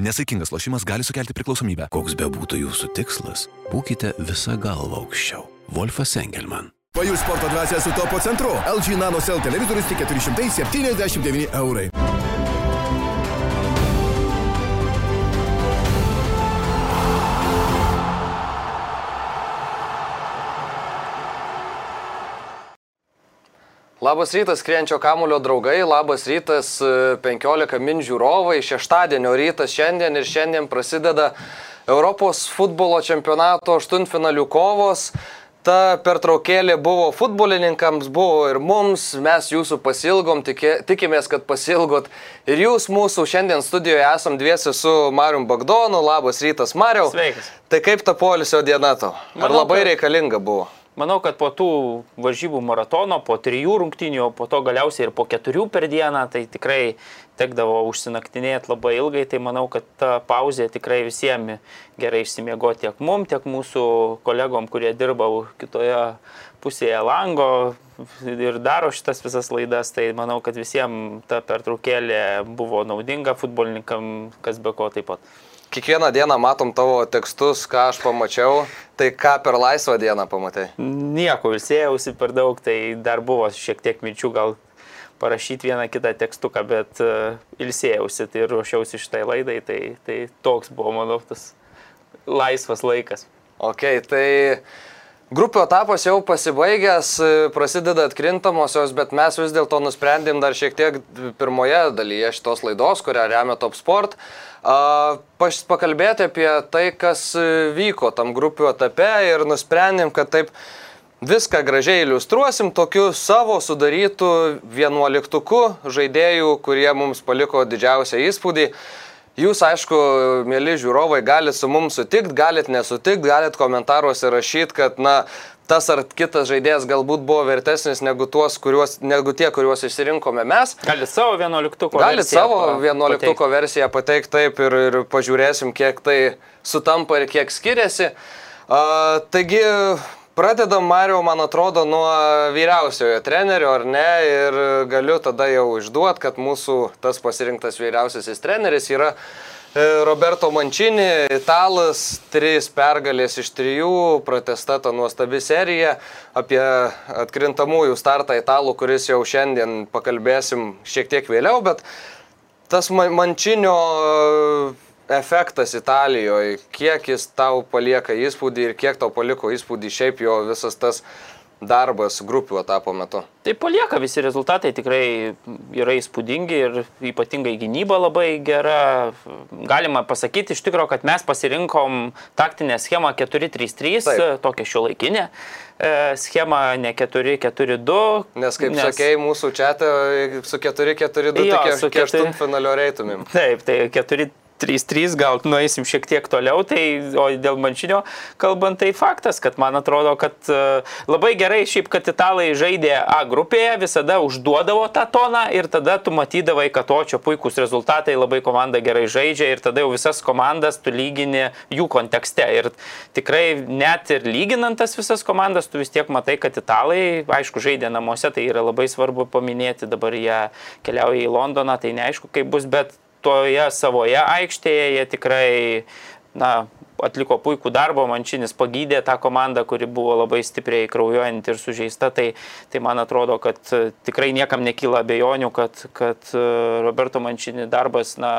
Nesaikingas lošimas gali sukelti priklausomybę. Koks be būtų jūsų tikslas, būkite visą galvą aukščiau. Wolfas Engelman. Pajus sporto dvasia su topo centru. LG Nano Cell televizorius tik 479 eurai. Labas rytas, skrienčio kamulio draugai, labas rytas, e, 15 min žiūrovai, šeštadienio rytas šiandien ir šiandien prasideda Europos futbolo čempionato aštuntfinalių kovos. Ta pertraukėlė buvo futbolininkams, buvo ir mums, mes jūsų pasilgom, tikė, tikimės, kad pasilgot ir jūs mūsų. Šiandien studijoje esam dviesi su Mariu Bagdonu, labas rytas Mariu. Sveikas. Tai kaip ta polisio diena tau? Ar Manau, labai reikalinga buvo? Manau, kad po tų varžybų maratono, po trijų rungtynių, o po to galiausiai ir po keturių per dieną, tai tikrai tekdavo užsinaktinėti labai ilgai, tai manau, kad ta pauzė tikrai visiems gerai išsimiego tiek mum, tiek mūsų kolegom, kurie dirba kitoje pusėje lango ir daro šitas visas laidas, tai manau, kad visiems ta pertraukėlė buvo naudinga, futbolininkam kas be ko taip pat. Kiekvieną dieną matom tavo tekstus, ką aš pamačiau, tai ką per laisvą dieną pamatai. Nieko, ilsėjausi per daug, tai dar buvo šiek tiek minčių gal parašyti vieną kitą tekstuką, bet uh, ilsėjausi tai ruošiausi šitai laidai, tai, tai toks buvo mano tas laisvas laikas. Ok, tai grupių etapas jau pasibaigęs, e, prasideda atkrintamosios, bet mes vis dėlto nusprendėm dar šiek tiek pirmoje dalyje šitos laidos, kurią remia Top Sport, pakalbėti apie tai, kas e, vyko tam grupių etape ir nusprendėm, kad taip Viską gražiai iliustruosim tokiu savo sudarytų vienuoliktuku žaidėjų, kurie mums paliko didžiausią įspūdį. Jūs, aišku, mėly žiūrovai, galite su mums sutikti, galite nesutikti, galite komentaruose rašyti, kad, na, tas ar kitas žaidėjas galbūt buvo vertesnis negu, tuos, kuriuos, negu tie, kuriuos išsirinkome mes. Gali savo vienuoliktuko Galit versiją savo pa- vienuoliktuko pateikt. versiją pateikti taip ir, ir pažiūrėsim, kiek tai sutampa ir kiek skiriasi. A, taigi, pradedam, Mario, man atrodo, nuo vyriausiojo trenerio, ar ne? Ir galiu tada jau išduoti, kad mūsų tas pasirinktas vyriausiasis treneris yra e, Roberto Mančini, italas, trys pergalės iš trijų, pratesta ta nuostabi serija apie atkrintamųjų startą italų, kuris jau šiandien pakalbėsim šiek tiek vėliau, bet tas Ma- Mančinio efektas Italijoje, kiek jis tau palieka įspūdį ir kiek tau paliko įspūdį šiaip jo visas tas darbas grupių etapo metu. Tai palieka visi rezultatai tikrai yra įspūdingi ir ypatingai gynyba labai gera. Galima pasakyti iš tikrųjų, kad mes pasirinkom taktinę schemą 4-3-3, Taip. tokią šio laikinę schemą, ne 4-4-2. Nes kaip nes... sakėjai, mūsų čia su 4-4-2 Jo, tik su iki keturi- 8 finalio reitumėm. Taip, tai 4. 3-3 gal nueisim šiek tiek toliau, tai o dėl mančinio kalbant, tai faktas, kad man atrodo, kad e, labai gerai šiaip, kad italai žaidė A grupėje, visada užduodavo tą toną ir tada tu matydavai, kad o čia puikūs rezultatai, labai komanda gerai žaidžia ir tada jau visas komandas tu lygini jų kontekste. Ir tikrai net ir lyginant tas visas komandas, tu vis tiek matai, kad italai, aišku, žaidė namuose, tai yra labai svarbu paminėti, dabar jie keliauja į Londoną, tai neaišku, kaip bus, bet toje savoje aikštėje jie tikrai, na, atliko puikų darbą, Mančinis pagydė tą komandą, kuri buvo labai stipriai kraujuojanti ir sužeista, tai, tai man atrodo, kad e, tikrai niekam nekyla abejonių, kad, kad e, Roberto Mančini darbas, na,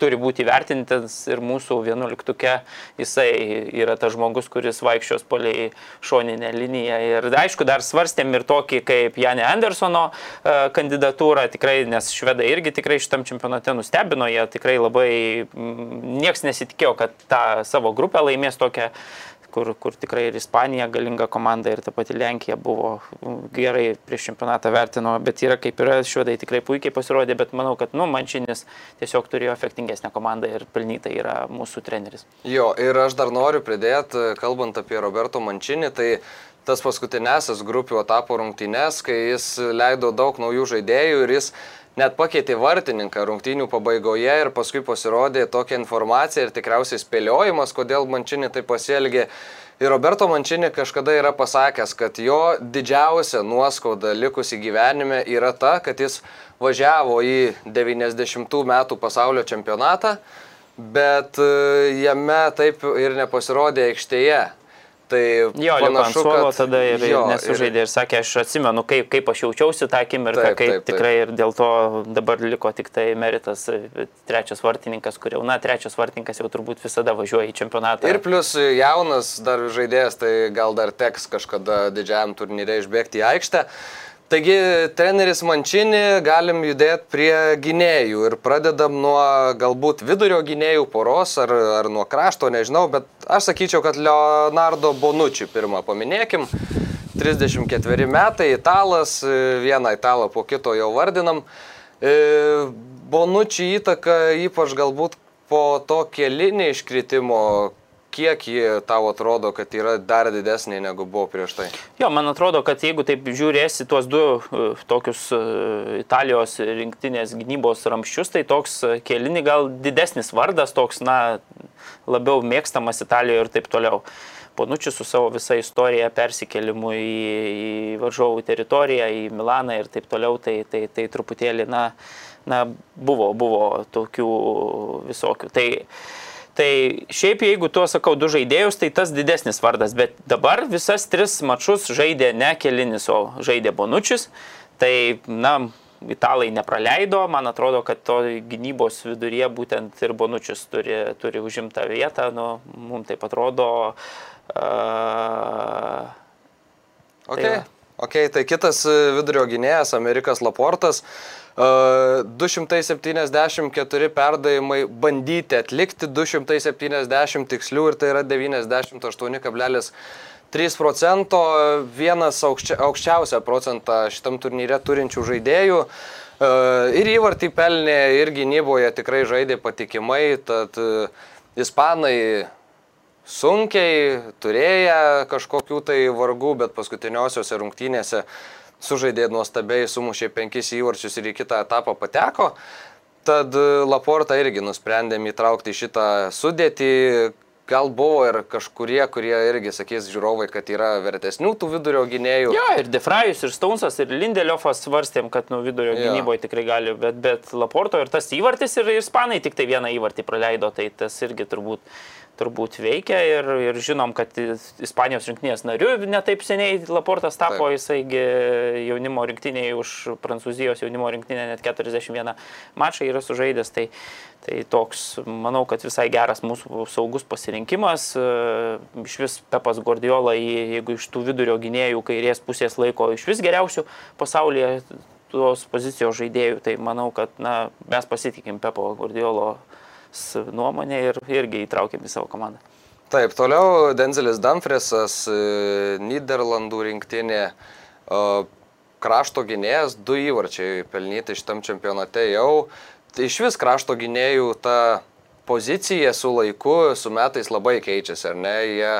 turi būti vertintas ir mūsų vienuoliktuke jisai yra tas žmogus, kuris vaikščios poliai šoninę liniją. Ir aišku, dar svarstėm ir tokį kaip Janė Andersono e, kandidatūrą, tikrai, nes švedai irgi tikrai šitam čempionate nustebino, jie tikrai labai, nieks nesitikėjo, kad tą savo grupę laimės tokią kur, kur tikrai ir Ispanija galinga komanda ir ta pati Lenkija buvo mm, gerai prieš čempionatą vertino, bet yra kaip yra, švedai tikrai puikiai pasirodė, bet manau, kad, nu, Mančinis tiesiog turėjo efektingesnę komandą ir pelnytai yra mūsų treneris. Jo, ir aš dar noriu pridėti, kalbant apie Roberto Mančinį, tai tas paskutinėsias grupių etapo rungtynes, kai jis leido daug naujų žaidėjų ir jis net pakeitė vartininką rungtynių pabaigoje ir paskui pasirodė tokia informacija ir tikriausiai spėliojimas, kodėl Mančinį tai pasielgė. Ir Roberto Mančinį kažkada yra pasakęs, kad jo didžiausia nuoskauda likusi gyvenime yra ta, kad jis važiavo į 90 metų pasaulio čempionatą, bet e, jame taip ir nepasirodė aikštėje. Tai jo, panašu, kad tada ir jo, nesužaidė ir, ir sakė, aš atsimenu, kaip, kaip aš jaučiausi tą akimirką, taip, kaip taip, taip. tikrai ir dėl to dabar liko tik tai meritas trečias vartininkas, kur jau, na, trečias vartininkas jau turbūt visada važiuoja į čempionatą. Ir plus jaunas dar žaidėjas, tai gal dar teks kažkada didžiajam turnyrė išbėgti į aikštę. Taigi, treneris Mančinį, galim judėti prie gynėjų ir pradedam nuo galbūt vidurio gynėjų poros ar, ar nuo krašto, nežinau, bet aš sakyčiau, kad Leonardo Bonucci pirmą paminėkim. 34 metai, italas, vieną italą po kito jau vardinam. E, Bonucci įtaka ypač galbūt po to kelinį iškritimo, kiek ji tau atrodo, kad yra dar didesnė negu buvo prieš tai? Jo, man atrodo, kad jeigu taip žiūrėsi tuos du uh, tokius uh, Italijos rinktinės gynybos ramščius, tai toks uh, kelini gal didesnis vardas, toks, na, labiau mėgstamas Italijoje ir taip toliau. Ponučius su savo visa istorija persikelimu į, į varžovų teritoriją, į Milaną ir taip toliau, tai, tai, tai truputėlį, na, na buvo, buvo tokių visokių. Tai, Tai šiaip jeigu tuo sakau du žaidėjus, tai tas didesnis vardas, bet dabar visas tris mačius žaidė ne kelinis, o žaidė Bonučius. Tai, na, italai nepraleido, man atrodo, kad to gynybos viduryje būtent ir Bonučius turi, turi užimtą vietą, nu, mums taip atrodo. Uh, okay. Tai, okay, tai kitas vidurio gynėjas, Amerikas Laportas. Uh, 274 perdavimai bandyti atlikti, 270 tikslių ir tai yra 98,3 procento, vienas aukščia, aukščiausią procentą šitam turnyre turinčių žaidėjų. Ir įvartį pelnė, ir gynyboje tikrai žaidė patikimai, tad ispanai sunkiai turėję kažkokių tai vargų, bet paskutiniosiose rungtynėse sužaidė nuostabiai, sumušė penkis įvarčius ir į kitą etapą pateko. Tad Laporta irgi nusprendėm įtraukti šitą sudėtį. Gal buvo ir kažkurie, kurie irgi sakys žiūrovai, kad yra vertesnių tų vidurio gynėjų. Jo, ir Defrajus, ir Staunsas, ir Lindeliofas svarstėm, kad nu, vidurio jo. gynyboje tikrai gali, bet, bet Laporto ir tas įvartis, ir Ispanai tik tai vieną įvartį praleido, tai tas irgi turbūt turbūt veikia ir, ir žinom, kad Ispanijos rinktinės nariu netaip seniai Laportas tapo, Taip. jisaigi jaunimo rinktinėje už Prancūzijos jaunimo rinktinę net 41 mačą yra sužaidęs, tai, tai toks, manau, kad visai geras mūsų saugus pasirinkimas. Iš vis Pepas Guardiola, jeigu iš tų vidurio gynėjų kairės pusės laiko iš vis geriausių pasaulyje tos pozicijos žaidėjų, tai manau, kad na, mes pasitikim Pepo Guardiolo nuomonę ir irgi įtraukėm į savo komandą. Taip, toliau Denzelis Dumfriesas, e, Niderlandų rinktinė, krašto gynėjas, du įvarčiai pelnyti šitam čempionate jau. Tai iš vis krašto gynėjų ta pozicija su laiku, su metais labai keičiasi, ar ne? Jie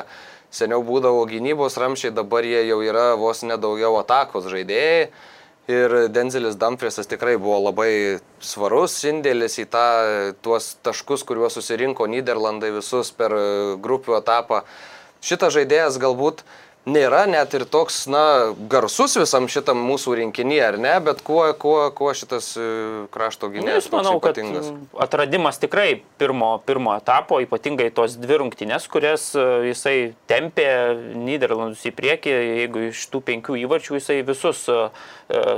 seniau būdavo gynybos ramšiai, dabar jie jau yra vos nedaugiau atakos žaidėjai. Ir Denzelis Dumfriesas tikrai buvo labai svarus indėlis į tą, tuos taškus, kuriuos susirinko Niderlandai visus per grupių etapą. Šitas žaidėjas galbūt uh, nėra net ir toks, na, garsus visam šitam mūsų rinkinį, ar ne, bet kuo, kuo, kuo šitas e, krašto gynėjas? Aš manau, kad atradimas tikrai pirmo, pirmo etapo, ypatingai tos dvi rungtynės, kurias e, jisai tempė Niderlandus į priekį, jeigu iš tų penkių įvarčių jisai visus e,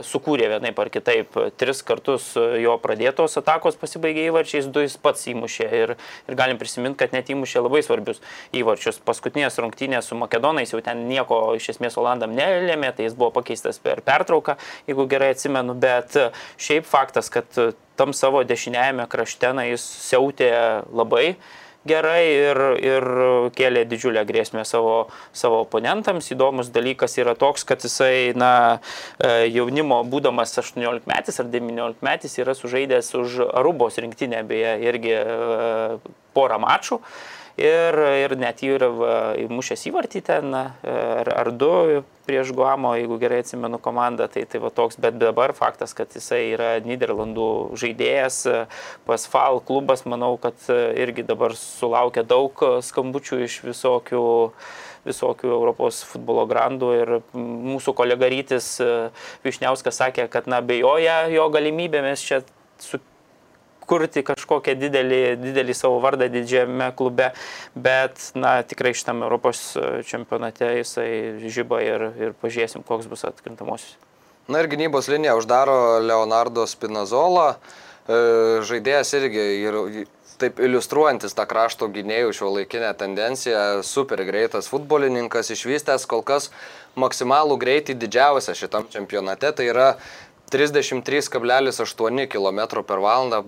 sukūrė vienaip ar kitaip, tris kartus jo pradėtos atakos pasibaigė įvarčiais, du jis pats įmušė ir, ir galim prisiminti, kad net įmušė labai svarbius įvarčius. Paskutinės rungtynės su Makedonais jau ten nieko iš esmės Olandam nelėmė, tai jis buvo pakeistas per pertrauką, jeigu gerai atsimenu, bet šiaip faktas, kad tam savo dešiniajame krašte jis siautė labai gerai ir, ir kėlė didžiulę grėsmę savo, savo oponentams. Įdomus dalykas yra toks, kad jisai, na, e, jaunimo, būdamas 18 metais ar 19 metais, yra sužaidęs už Arubos rinktinę, beje, irgi e, porą mačų. Ir, ir net jų yra įmušęs įvartį ten, ar, ar du prieš Guamo, jeigu gerai atsimenu komandą, tai tai va toks, bet dabar faktas, kad jisai yra Niderlandų žaidėjas, pas FAL klubas, manau, kad irgi dabar sulaukia daug skambučių iš visokių visokių Europos futbolo grandų ir mūsų kolega Rytis Višniauskas sakė, kad na bejoja jo galimybėmis čia su kurti kažkokią didelį, didelį savo vardą didžiame klube, bet na, tikrai šitam Europos čempionate jisai žyba ir, ir pažiūrėsim, koks bus atkrintamosios. Na ir gynybos liniją uždaro Leonardo Spinazola, e, žaidėjas irgi ir taip iliustruojantis tą krašto gynėjų šio laikinę tendenciją, super greitas futbolininkas, išvystęs kol kas maksimalų greitį didžiausią šitam čempionate, tai yra 33,8 km per valandą.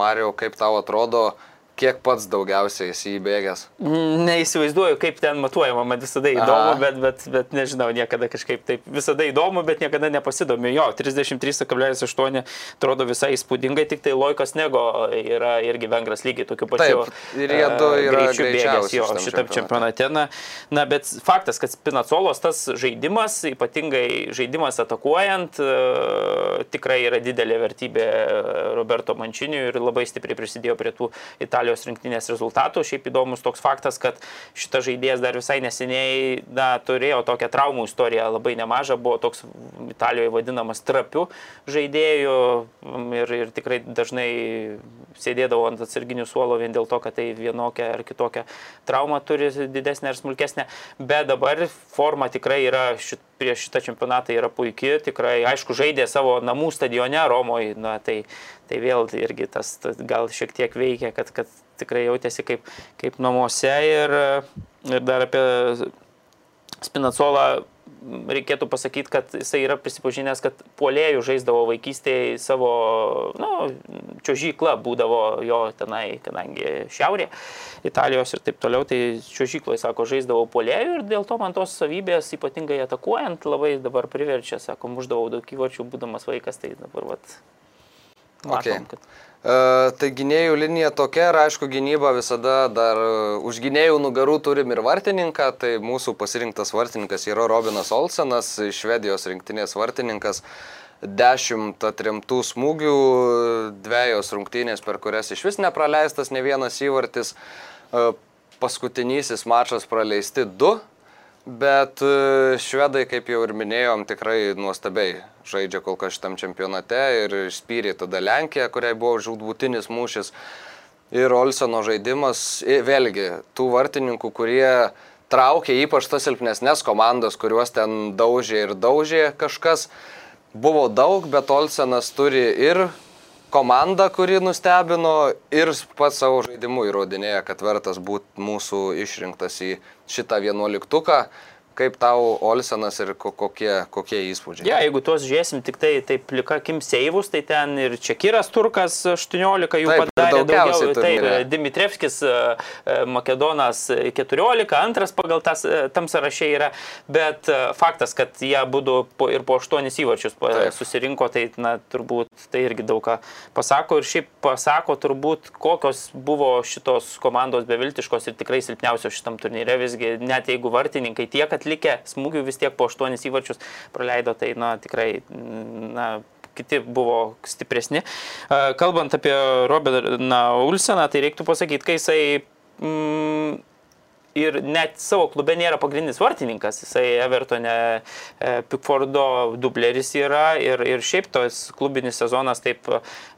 Mario, kaip tau atrodo, Kiek pats daugiausiai esi įbėgęs? Neįsivaizduoju, kaip ten matuojama, man visada įdomu, bet, bet, bet nežinau, niekada kažkaip taip. Visada įdomu, bet niekada nepasidomiu. Jo, 33,8 atrodo visai įspūdingai, tik tai Loikas Nego yra irgi vengras lygiai tokiu pačiu. Taip, ir jie du yra greičiau bėgęs jo šitam čempionate. Na, na, bet faktas, kad Spinacolos tas žaidimas, ypatingai žaidimas atakuojant, e, tikrai yra didelė vertybė Roberto Mančiniui ir labai stipriai prisidėjo prie tų Italijos Italijos rinktinės rezultatų. Šiaip įdomus toks faktas, kad šitas žaidėjas dar visai neseniai na, turėjo tokią traumų istoriją labai nemažą, buvo toks Italijoje vadinamas trapiu žaidėjų ir, ir tikrai dažnai sėdėdavo ant atsarginių suolo vien dėl to, kad tai vienokia ar kitokia trauma turi didesnė ar smulkesnė. Bet dabar forma tikrai yra šit, prieš šitą čempionatą yra puikia, tikrai aišku žaidė savo namų stadione Romoje, na, tai, tai vėl irgi tas, tas gal šiek tiek veikia, kad, kad tikrai jautėsi kaip, kaip namuose ir, ir dar apie Spinacolą reikėtų pasakyti, kad jisai yra prisipažinęs, kad puolėjų žaisdavo vaikystėje savo, na, nu, čiožyklą būdavo jo tenai, kadangi šiaurė Italijos ir taip toliau, tai čiožykloje, sako, žaisdavo puolėjų ir dėl to man tos savybės, ypatingai atakuojant, labai dabar priverčia, sako, muždavau daug įvarčių, būdamas vaikas, tai dabar, vat, matom, okay. kad... Uh, tai gynėjų linija tokia ir aišku gynyba visada dar uh, už gynėjų nugarų turim ir vartininką, tai mūsų pasirinktas vartininkas yra Robinas Olsenas, švedijos rinktinės vartininkas. Dešimt atremtų smūgių, dviejos rungtynės, per kurias iš vis nepraleistas ne vienas įvartis. Uh, paskutinysis mačas praleisti du, Bet e, švedai, kaip jau ir minėjom, tikrai nuostabiai žaidžia kol kas šitam čempionate ir išspyrė tada Lenkiją, kuriai buvo žudbutinis mūšis. Ir Olseno žaidimas, vėlgi, tų vartininkų, kurie traukė ypač tas silpnesnės komandos, kuriuos ten daužė ir daužė kažkas, buvo daug, bet Olsenas turi ir komanda, kuri nustebino ir pats savo žaidimu įrodinėja, kad vertas būti mūsų išrinktas į šitą vienuoliktuką. Kaip tau Olsenas ir kokie, kokie įspūdžiai? Ja, jeigu tuos žiūrėsim tik tai taip plika kim seivus, tai ten ir Čekiras Turkas 18 jų taip, padarė daugiau. Taip, Dimitrevskis e, e, Makedonas 14, antras pagal tas, e, tam sąraše yra, bet faktas, kad jie būtų po, ir po 8 įvarčius taip. susirinko, tai na, turbūt tai irgi daug ką pasako ir šiaip pasako turbūt, kokios buvo šitos komandos beviltiškos ir tikrai silpniausios šitam turnyre, visgi net jeigu vartininkai tiek, kad atlikę smūgių vis tiek po aštuonis įvarčius praleido, tai na, tikrai na, kiti buvo stipresni. Kalbant apie Robertą Ulseną, tai reiktų pasakyti, kai jisai mm, ir net savo klube nėra pagrindinis vartininkas, jisai Evertone e, Pickfordo dubleris yra ir, ir šiaip tos klubinis sezonas taip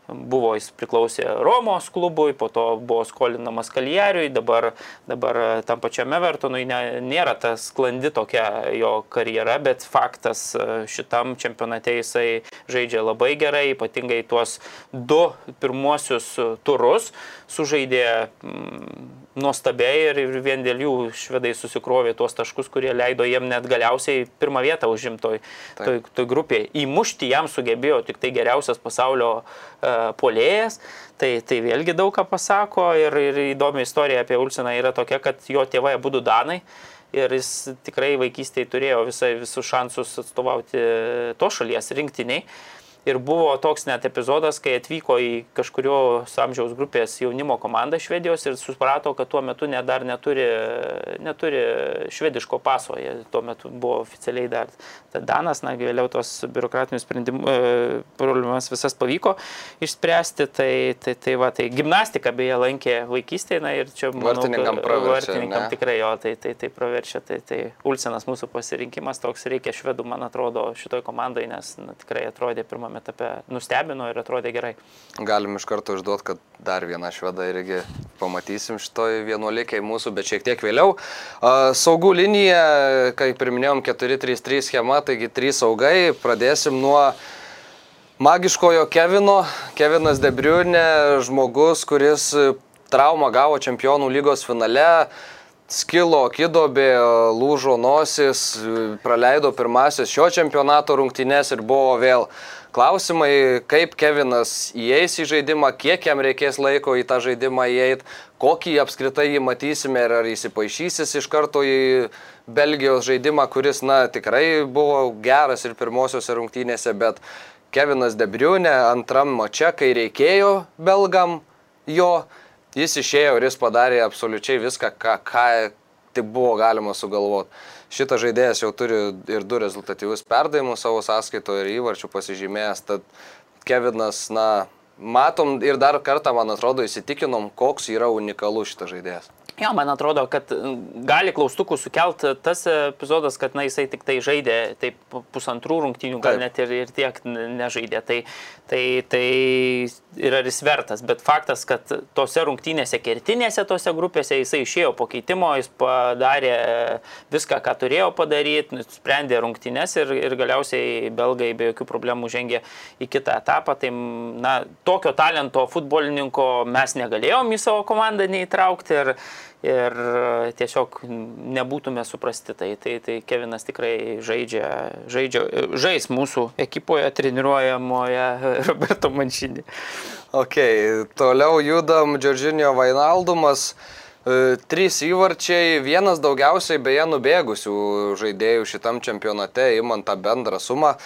buvo jis priklausė Romos klubui, po to buvo skolinamas Kalijariui, dabar, dabar tam pačiam Evertonui ne, nėra ta sklandi tokia jo karjera, bet faktas šitam čempionate jisai žaidžia labai gerai, ypatingai tuos du pirmuosius turus sužaidė mm, nuostabiai ir, ir vien dėl jų švedai susikrovė tuos taškus, kurie leido jiem net galiausiai pirmą vietą užimtoj toj, toj grupėje. Įmušti jam sugebėjo tik tai geriausias pasaulio uh, polėjas. Tai, tai vėlgi daug ką pasako ir, ir įdomi istorija apie Ulsiną yra tokia, kad jo tėvai būtų Danai ir jis tikrai vaikystėje turėjo visai, visus šansus atstovauti to šalies rinktiniai. Ir buvo toks net epizodas, kai atvyko į kažkurio amžiaus grupės jaunimo komandą Švedijos ir suprato, kad tuo metu net dar neturi, neturi švediško paso. Jie tuo metu buvo oficialiai dar Danas, na, vėliau tos biurokratinius e, problemas visas pavyko išspręsti. Tai, tai, tai, va, tai gimnastika beje lankė vaikystėje, na ir čia manau, Vartininkam praverčia, Vartininkam ne? tikrai jo, tai, tai, tai praverčia. Tai, tai Ulsenas mūsų pasirinkimas toks reikia švedų, man atrodo, šitoj komandai, nes na, tikrai atrodė pirmame etape, nustebino ir atrodė gerai. Galim iš karto išduoti, kad dar vieną švedą irgi pamatysim šitoj vienuolikiai mūsų, bet šiek tiek vėliau. Saugų linija, kaip ir minėjom, 4-3-3 schema, taigi 3 saugai. Pradėsim nuo magiškojo Kevino. Kevinas Debriunė, žmogus, kuris traumą gavo čempionų lygos finale. Skilo kidobė, lūžo nosis, praleido pirmasis šio čempionato rungtynės ir buvo vėl klausimai, kaip Kevinas įeis į žaidimą, kiek jam reikės laiko į tą žaidimą įeiti, kokį apskritai jį matysime ir ar įsipaišysis iš karto į Belgijos žaidimą, kuris, na, tikrai buvo geras ir pirmosiose rungtynėse, bet Kevinas Debriunė antram mače, kai reikėjo belgam jo, jis išėjo ir jis padarė absoliučiai viską, ką, ką tik buvo galima sugalvoti. Šitas žaidėjas jau turi ir du rezultatyvius perdavimus savo sąskaito ir įvarčių pasižymėjęs, tad Kevinas, na, matom ir dar kartą, man atrodo, įsitikinom, koks yra unikalus šitas žaidėjas. Jo, man atrodo, kad gali klaustukų sukelt tas epizodas, kad na, jisai tik tai žaidė taip pusantrų rungtynių, gal Taip. net ir, ir tiek nežaidė. Tai, tai, tai yra jis vertas. Bet faktas, kad tose rungtynėse, kertinėse tose grupėse jisai išėjo po keitimo, jis padarė viską, ką turėjo padaryti, sprendė rungtynės ir, ir galiausiai belgai be jokių problemų žengė į kitą etapą. Tai na, tokio talento futbolininko mes negalėjom į savo komandą neįtraukti. Ir, ir tiesiog nebūtume suprasti. Tai, tai, tai Kevinas tikrai žaidžia, žaidžia, žais mūsų ekipoje treniruojamoje Roberto Manšinį. Ok, toliau judam, Džordžinio Vainaldumas. E, Trys įvarčiai, vienas daugiausiai beje nubėgusių žaidėjų šitam čempionate, įmant tą bendrą sumą.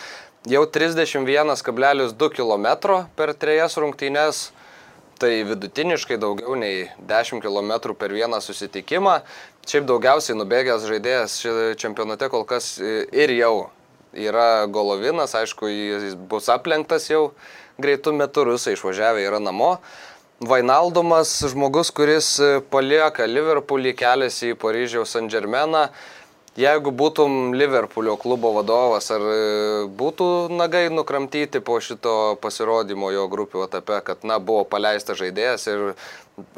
Jau 31,2 km per trejas rungtynes, tai vidutiniškai daugiau nei 10 km per vieną susitikimą. Šiaip daugiausiai nubėgęs žaidėjas čempionate kol kas e, ir jau yra Golovinas, aišku, jis bus aplenktas jau greitų metų, rusai išvažiavę yra namo. Vainaldomas žmogus, kuris e, palieka Liverpoolį, keliasi į Paryžiaus San Germeną. Jeigu būtum Liverpoolio klubo vadovas, ar e, būtų nagai nukramtyti po šito pasirodymo jo grupių etape, kad, na, buvo paleistas žaidėjas ir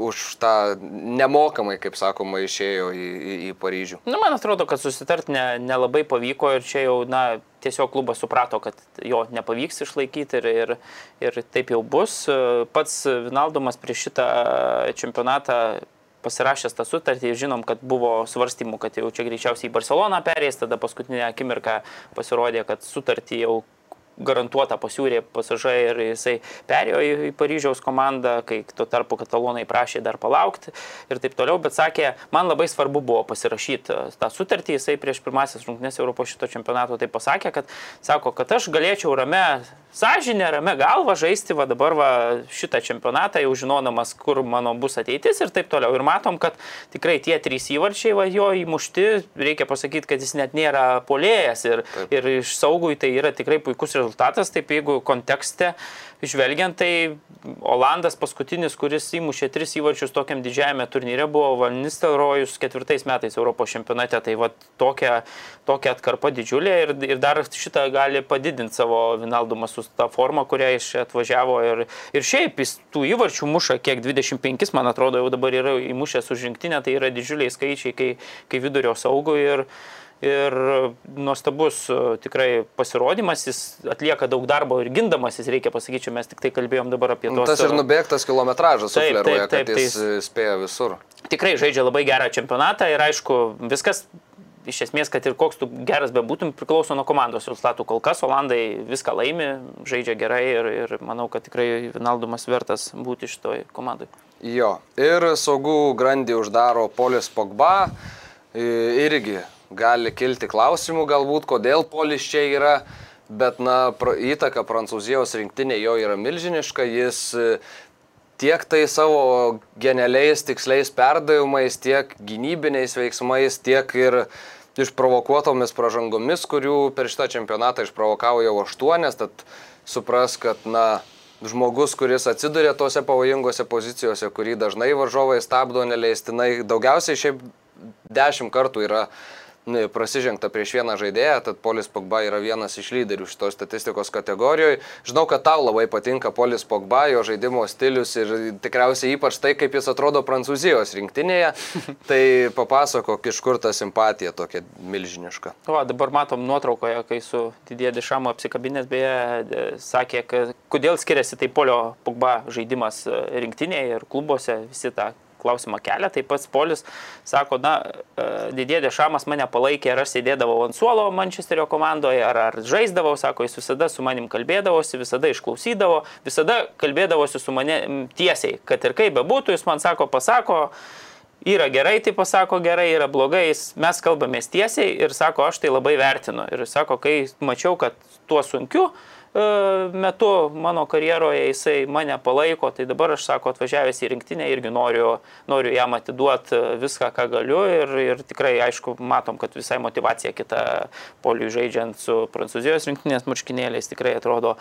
už tą nemokamai, kaip sakoma, išėjo į, į, į Paryžių. Nu, man atrodo, kad susitart ne- nelabai pavyko ir čia jau, na, tiesiog klubas suprato, kad jo nepavyks išlaikyti ir, ir, ir taip jau bus. Pats Vinaldomas prieš šitą čempionatą pasirašęs tą sutartį, žinom, kad buvo svarstymų, kad jau čia greičiausiai į Barceloną perės, tada paskutinę akimirką pasirodė, kad sutartį jau garantuota pasiūrė pasažai ir jisai perėjo į, į Paryžiaus komandą, kai tuo tarpu katalonai prašė dar palaukti ir taip toliau, bet sakė, man labai svarbu buvo pasirašyti e, tą sutartį, jisai prieš pirmasis rungtynes Europos šito čempionato tai pasakė, kad sako, kad aš galėčiau rame sąžinę, rame galvą žaisti va dabar va šitą čempionatą, jau žinodamas, kur mano bus ateitis ir taip toliau. Ir matom, kad tikrai tie trys įvarčiai va jo įmušti, reikia pasakyti, kad jis net nėra polėjas ir, Taip. ir iš saugui tai yra tikrai puikus rezultatas, taip jeigu kontekste žvelgiant, tai Olandas paskutinis, kuris įmušė tris įvarčius tokiam didžiajame turnyre, buvo Valnistelrojus ketvirtais metais Europos čempionate. Tai va tokia, tokia atkarpa didžiulė ir, ir dar šitą gali padidinti savo Vinaldumą su tą formą, kurią iš atvažiavo. Ir, ir šiaip jis tų įvarčių muša kiek 25, man atrodo, jau dabar yra įmušęs už rinktinę, tai yra didžiuliai skaičiai, kai, kai vidurio saugų. Ir, Ir nuostabus e, tikrai pasirodymas, jis atlieka daug darbo ir gindamasis, reikia pasakyti, mes tik tai kalbėjom dabar apie tos... Tas ir nubėgtas kilometražas Taip, sufleruoja, taip, taip, kad jis tai e, spėja visur. tikrai žaidžia labai gerą čempionatą ir aišku, viskas iš esmės, kad ir koks tu geras bebūtum, priklauso nuo komandos rezultatų. Kol kas Olandai viską laimi, žaidžia gerai ir, ir manau, kad tikrai Vinaldumas vertas būti šitoj komandai. Jo, ir saugų grandį uždaro Polis Pogba. Irgi gali kilti klausimų galbūt, kodėl Polis čia yra. bet, na, įtaka Prancūzijos rinktinė jo yra milžiniška, jis tiek tai savo genialiais, tiksliais perdavimais, tiek gynybiniais veiksmais, tiek ir išprovokuotomis pražangomis, kurių per šitą čempionatą išprovokavo jau aštuonės, tad supras, kad, na, žmogus, kuris atsiduria tose pavojingose pozicijose, kurį dažnai varžovai stabdo neleistinai, daugiausiai šiaip dešimt kartų yra prasižengta prieš vieną žaidėją, tad Polis Pogba yra vienas iš lyderių šitos statistikos kategorijoje. Žinau, kad tau labai patinka Polis Pogba, jo žaidimo stilius ir tikriausiai ypač tai, kaip jis atrodo Prancūzijos rinktinėje. tai papasakok, iš kur ta simpatija tokia milžiniška. O dabar matom nuotraukoje, kai su Didie Dešamu apsikabinės, beje, sakė, kad kodėl skiriasi tai Polio Pogba žaidimas e, rinktinėje ir klubuose, visi tą klausimą kelia, tai pats Polis sako, na, e, didė dešamas mane palaikė, ar aš sėdėdavau ant suolo Mančesterio komandoje, ar, ar žaisdavau, sako, jis visada su manim kalbėdavosi, visada išklausydavo, visada kalbėdavosi su mane tiesiai, kad ir kaip bebūtų, jis man sako, pasako, yra gerai, tai pasako gerai, yra blogai, mes kalbamės tiesiai ir sako, aš tai labai vertinu. Ir sako, kai mačiau, kad tuo sunkiu, E, metu mano karjeroje jisai mane palaiko, tai dabar aš sako atvažiavęs į rinktinę irgi noriu, noriu jam atiduoti viską, ką galiu ir, ir tikrai aišku matom, kad visai motivacija kita poliui žaidžiant su prancūzijos rinktinės marškinėliais tikrai atrodo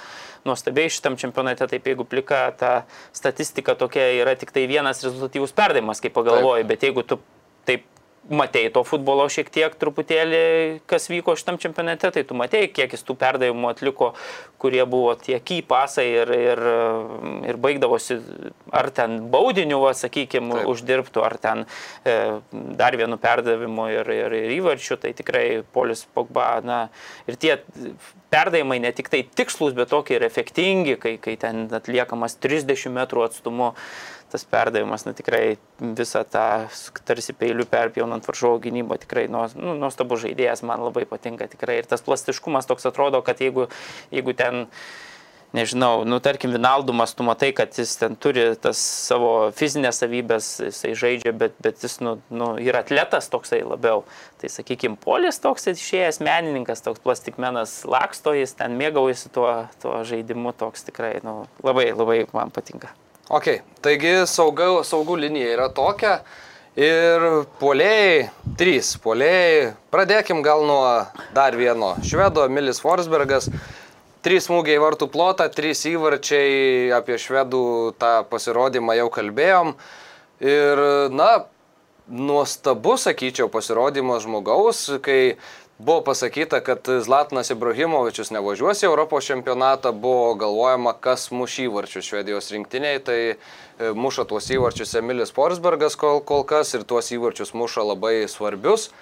nuostabiai šitam čempionate, taip jeigu plika ta statistika tokia yra tik tai vienas rezultatyvus perdavimas, kaip pagalvoji, bet jeigu tu taip matei to futbolo šiek tiek truputėlį, kas vyko šitam čempionate, tai tu matei, kiek jis tų perdavimų atliko, kurie buvo tie kypasai ir, ir, ir baigdavosi ar ten baudiniu, sakykime, uždirbtų, ar ten e, dar vienu perdavimu ir, ir, ir įvarčiu, tai tikrai Polis Pogba, na, ir tie perdavimai ne tik tai tikslus, bet tokie ir efektingi, kai, kai ten atliekamas 30 metrų atstumu tas perdavimas, na tikrai visą tą tarsi peilių perpjaunant varžovo gynybą, tikrai nu, nuostabus žaidėjas, man labai patinka tikrai. Ir tas plastiškumas toks atrodo, kad jeigu, jeigu ten nežinau, nu, tarkim, Vinaldumas, tu matai, kad jis ten turi tas savo fizinės savybės, jisai žaidžia, bet, bet jis nu, nu, yra atletas toksai labiau. Tai, sakykime, polis toks išėjęs menininkas, toks plastikmenas laksto, jis ten mėgaujasi tuo, tuo žaidimu, toks tikrai nu, labai, labai man patinka. Ok, taigi sauga, saugų linija yra tokia. Ir polėjai, trys polėjai. Pradėkim gal nuo dar vieno švedo, Milis Forsbergas. Trys smūgiai vartų plotą, trys įvarčiai, apie švedų tą pasirodymą jau kalbėjom. Ir, na, nuostabu, sakyčiau, pasirodymas žmogaus, kai Buvo pasakyta, kad Zlatinas Ibrahimovičius nevažiuos į Europos čempionatą, buvo galvojama, kas muš įvarčius Švedijos rinktiniai, tai e, muša tuos įvarčius Emilis Forsbergas kol, kol kas ir tuos įvarčius muša labai svarbius.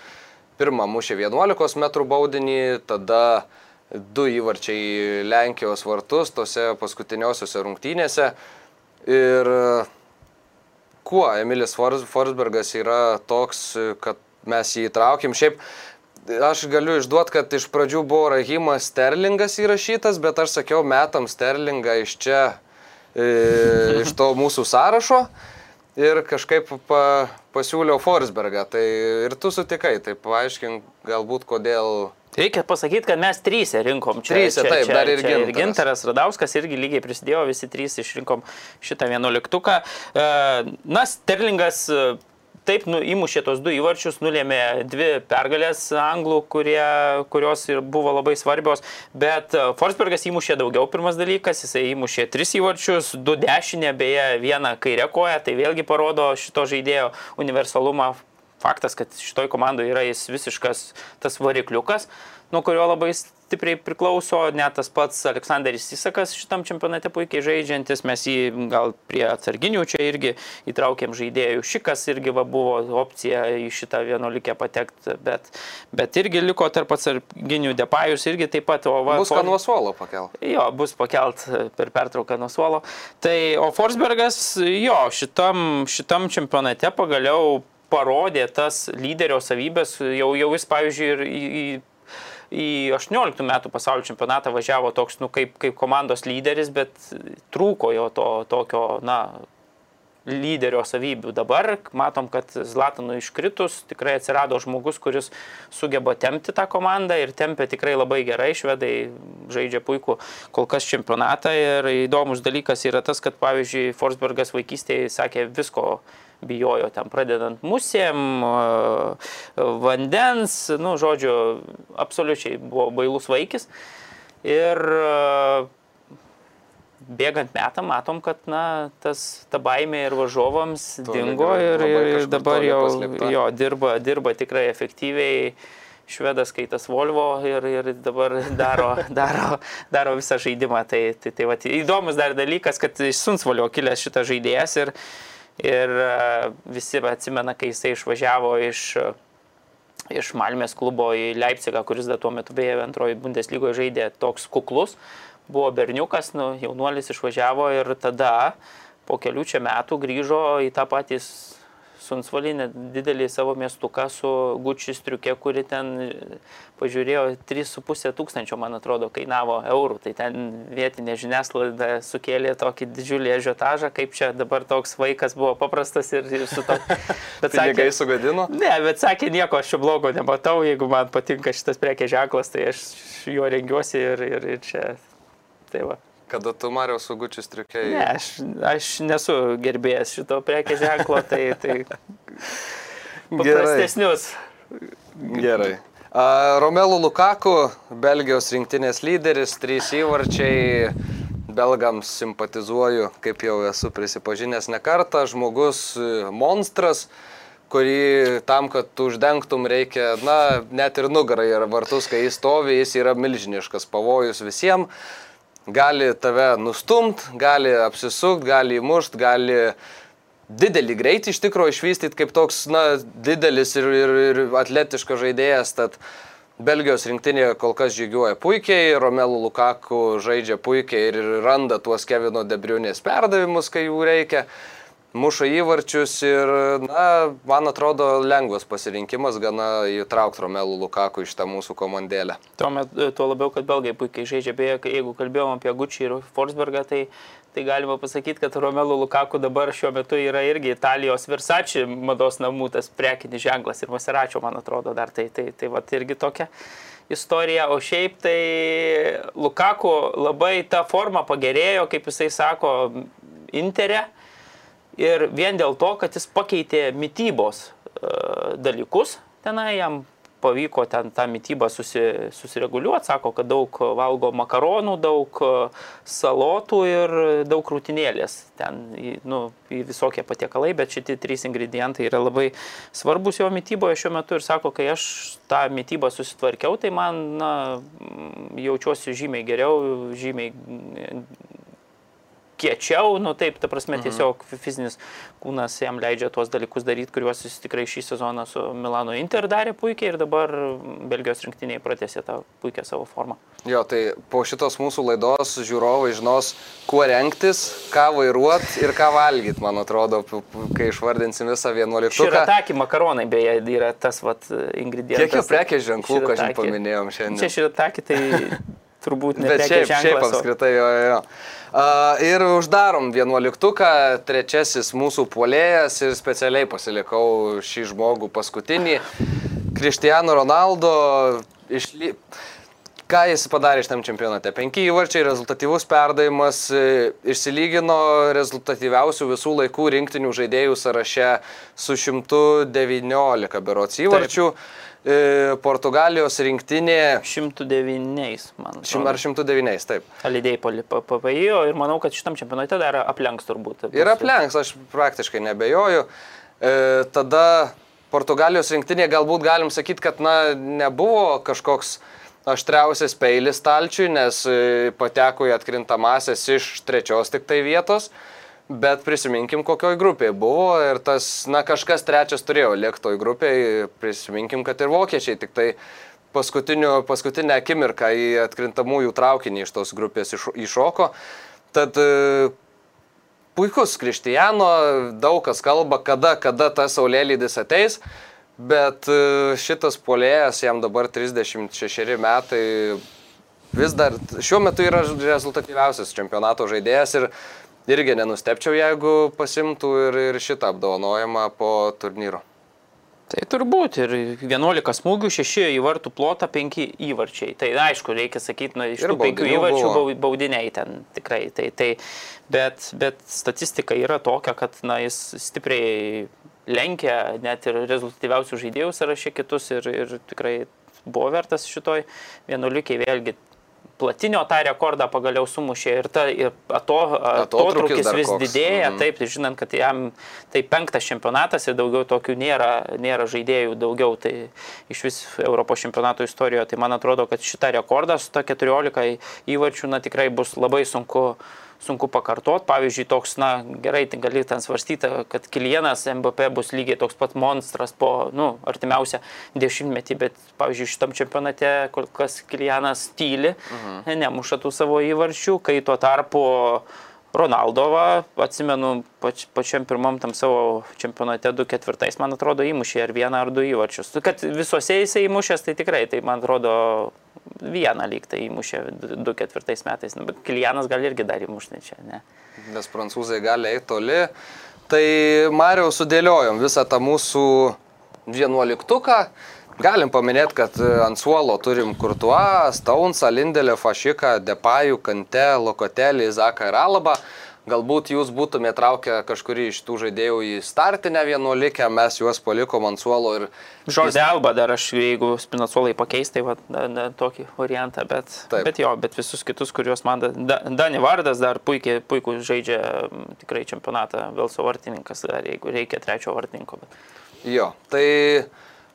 Pirmą mušė 11 m baudinį, tada du įvarčiai Lenkijos vartus tose paskutiniosiuose rungtynėse. Ir kuo Emilis Forsbergas yra toks, kad mes jį įtraukim. Šiaip Aš galiu išduoti, kad iš pradžių buvo Rahimas Sterlingas įrašytas, bet aš sakiau metam Sterlingą iš čia, e, iš to mūsų sąrašo ir kažkaip pa, pasiūliau Forsbergą. Tai ir tu sutikai, tai paaiškink galbūt kodėl. Reikia pasakyti, kad mes trys rinkom čia. Trys, taip, čia, dar ir Gintaras. Ir Gintaras Radauskas irgi lygiai prisidėjo, visi trys išrinkom šitą vienuoliktuką. E, na, Sterlingas taip nu, įmušė tos du įvarčius, nulėmė dvi pergalės anglų, kurie, kurios ir buvo labai svarbios, bet e, Forsbergas įmušė daugiau pirmas dalykas, jisai įmušė tris įvarčius, du dešinę, beje, vieną kairę koją, tai vėlgi parodo šito žaidėjo universalumą. Faktas, kad šitoj komandoje yra jis visiškas tas varikliukas, nuo kurio labai stipriai priklauso, net tas pats Aleksandras Sisakas šitam čempionate puikiai žaidžiantis, mes jį gal prie atsarginių čia irgi įtraukėm žaidėjų. Šikas irgi va, buvo opcija į šitą vienuolikę patekti, bet, bet irgi liko tarp atsarginių depajus irgi taip pat. O, va, bus ką nuo suolo pakelt. Jo, bus pakelt per pertrauką nuo suolo. Tai, o Forsbergas, jo, šitam, šitam čempionate pagaliau parodė tas lyderio savybės, jau, jau jis, pavyzdžiui, ir į, į į 18 metų pasaulio čempionatą važiavo toks, nu, kaip, kaip komandos lyderis, bet trūko jo to tokio, na, lyderio savybių. Dabar matom, kad Zlatanui iškritus tikrai atsirado žmogus, kuris sugeba tempti tą komandą ir tempia tikrai labai gerai, švedai žaidžia puikų kol kas čempionatą ir įdomus dalykas yra tas, kad pavyzdžiui Forsbergas vaikystėje sakė visko bijojo ten pradedant musėm, vandens, nu, žodžiu, absoliučiai buvo bailus vaikis. Ir bėgant metam matom, kad na, tas, ta baimė ir važiuovams dingo ir, ir dabar jau jo, dirba, dirba tikrai efektyviai. Švedas skaitas Volvo ir, ir dabar daro, daro, daro visą žaidimą. Tai, tai, tai va, įdomus dar dalykas, kad iš Sunsvalio kilęs šitas žaidėjas ir, ir visi atsimena, kai jisai išvažiavo iš iš Malmės klubo į Leipzigą, kuris dar tuo metu beje antroji Bundeslygoje žaidė toks kuklus, buvo berniukas, nu, jaunuolis išvažiavo ir tada po kelių čia metų grįžo į tą patį Sunsvalį, didelį savo miestuką su Gucci striukė, kuri ten, pažiūrėjau, 3,5 tūkstančio, man atrodo, kainavo eurų. Tai ten vietinė žiniasklaida sukėlė tokį didžiulį ežiotažą, kaip čia dabar toks vaikas buvo paprastas ir, ir su to... Bet sakė, sugadino? Ne, bet sakė, nieko aš čia blogo nematau, jeigu man patinka šitas prekės ženklas, tai aš juo rengiuosi ir, ir, ir čia Tai va. Kada tu Mario su Gučiu striukėjai? Ne, aš, aš nesu gerbėjęs šito prekės ženklo, tai, tai paprastesnius. Gerai. Gerai. Romelu Lukaku, Belgijos rinktinės lyderis, trys įvarčiai, belgams simpatizuoju, kaip jau esu prisipažinęs ne kartą, žmogus monstras, kurį tam, kad tu uždengtum reikia, na, net ir nugarai ir vartus, kai jis stovi, jis yra milžiniškas pavojus visiems gali tave nustumt, gali apsisukt, gali įmušt, gali didelį greitį iš tikrųjų išvystyti kaip toks, na, didelis ir, ir, ir atletiškas žaidėjas. Tad Belgijos rinktinė kol kas žygiuoja puikiai, Romelu Lukaku žaidžia puikiai ir randa tuos Kevino Debriunės perdavimus, kai jų reikia muša įvarčius ir, na, man atrodo, lengvas pasirinkimas gana įtraukti Romelų Lukaku iš tą mūsų komandėlę. Tuomet, tuo labiau, kad belgai puikiai žaidžia, beje, jeigu kalbėjom apie Gucci ir Forsbergą, tai, tai galima pasakyti, kad Romelų Lukaku dabar šiuo metu yra irgi Italijos Versace mados namų tas prekinis ženklas ir Maseračio, man atrodo, dar tai, tai, tai va irgi tokia istorija, o šiaip tai Lukaku labai ta forma pagerėjo, kaip jisai sako, Interė. Ir vien dėl to, kad jis pakeitė mytybos e, dalykus, tenai jam pavyko ten tą mytybą susi, susireguliuoti, sako, kad daug valgo makaronų, daug e, salotų ir daug krūtinėlės. Ten nu, visokie patiekalai, bet šitie trys ingredientai yra labai svarbus jo mytyboje šiuo metu ir sako, kai aš tą mytybą susitvarkiau, tai man na, jaučiuosi žymiai geriau, žymiai kiečiau, nu taip, ta prasme, mhm. tiesiog fizinis kūnas jam leidžia tuos dalykus daryti, kuriuos jis tikrai šį sezoną su Milano Inter darė puikiai ir dabar Belgijos rinktiniai pratėsė tą puikią savo formą. Jo, tai po šitos mūsų laidos žiūrovai žinos, kuo renktis, ką vairuoti ir ką valgyti, man atrodo, kai išvardinsim visą vienuoliktuką. Širataki makaronai beje yra tas vat ingredientas. Kiek jau prekės ženklų, ką šiandien paminėjom šiandien? Čia širataki tai turbūt ne. Bet šiaip, ženklas, šiaip apskritai, jo, jo. Uh, ir uždarom vienuoliktuką, trečiasis mūsų puolėjas ir specialiai pasilikau šį žmogų paskutinį. Cristiano Ronaldo išly... Ką jis padarė šitam čempionate? Penki įvarčiai, rezultatyvus perdavimas, išsilygino rezultatyviausių visų laikų rinktinių žaidėjų sąraše su 119 berots įvarčių. Taip. E, Portugalijos rinktinė. 109, man. Šim, ar 109, taip. Alidėjai papaijo ir manau, kad šitam čempionate dar aplenks turbūt. Ir aplenks, aš praktiškai nebejoju. E, tada Portugalijos rinktinė galbūt galim sakyti, kad na, nebuvo kažkoks aštriausias peilis stalčiui, nes e, pateko į atkrintamasias iš trečios tik tai vietos. E, Bet prisiminkim, kokioj grupėje buvo ir tas, na, kažkas trečias turėjo lėktoj grupėje, prisiminkim, kad ir vokiečiai tik tai paskutinę akimirką į atkrintamųjų traukinį iš tos grupės iššoko. Tad e, puikus Krištijano, daug kas kalba, kada, kada tas saulėlydis ateis, bet e, šitas polėjas, jam dabar 36 metai, vis dar šiuo metu yra rezultatyviausias čempionato žaidėjas ir irgi nenustepčiau, jeigu pasimtų ir, ir šitą apdovanojimą po turnyro. Tai turbūt ir 11 smūgių, 6 į vartų plotą, 5 įvarčiai. Tai aišku, reikia sakyti, nu, iš Ir tų 5 baudinių įvarčių buvo. bau- baudiniai ten tikrai. Tai, tai, bet, bet statistika yra tokia, kad na, jis stipriai lenkia net ir rezultatyviausių žaidėjų sąraše kitus ir, ir tikrai buvo vertas šitoj 11 vėlgi. Platinio tą rekordą pagaliau sumušė ir, ta, ir ato, atotrukis vis koks. didėja, Mhm. taip, tai žinant, kad jam tai penktas čempionatas ir daugiau tokių nėra, nėra žaidėjų daugiau, tai iš vis Europos čempionato istorijoje, tai man atrodo, kad šitą rekordą su ta 14 įvarčių, na tikrai bus labai sunku sunku pakartot. Pavyzdžiui, toks, na, gerai, tai gali ten svarstyti, kad Kilienas MVP bus lygiai toks pat monstras po, nu, artimiausią dešimtmetį, bet, pavyzdžiui, šitam čempionate kol kas Kilienas tyli, mhm. nemuša tų savo įvarčių, kai tuo tarpu Ronaldovą, atsimenu, pač, pačiam pirmam tam savo čempionate 2-4, man atrodo, įmušė ar vieną ar du įvarčius. Kad visuose jisai įmušęs, tai tikrai, tai man atrodo, vieną lyg tai įmušė 2-4 metais, nu, bet Kilianas gal irgi dar įmušti čia, ne? Nes prancūzai gali eiti toli. Tai Mariau sudėliojom visą tą mūsų vienuoliktuką. Galim paminėti, kad e, ant suolo turim Kurtuą, Staunsą, Lindelę, Fašiką, Depajų, Kante, Lokotelį, Zaką ir Alabą. Galbūt jūs būtumėte traukę kažkurį iš tų žaidėjų į startinę vienuolikę, mes juos palikom ant suolo ir... Žodį Alba dar aš, jeigu Spinacolai pakeis, tai va, da, da, tokį variantą, bet, Taip. bet jo, bet visus kitus, kuriuos man, da, da, Dani Vardas dar puikiai, puikų žaidžia tikrai čempionatą Velso vartininkas, dar jeigu reikia trečio vartininko. Bet... Jo, tai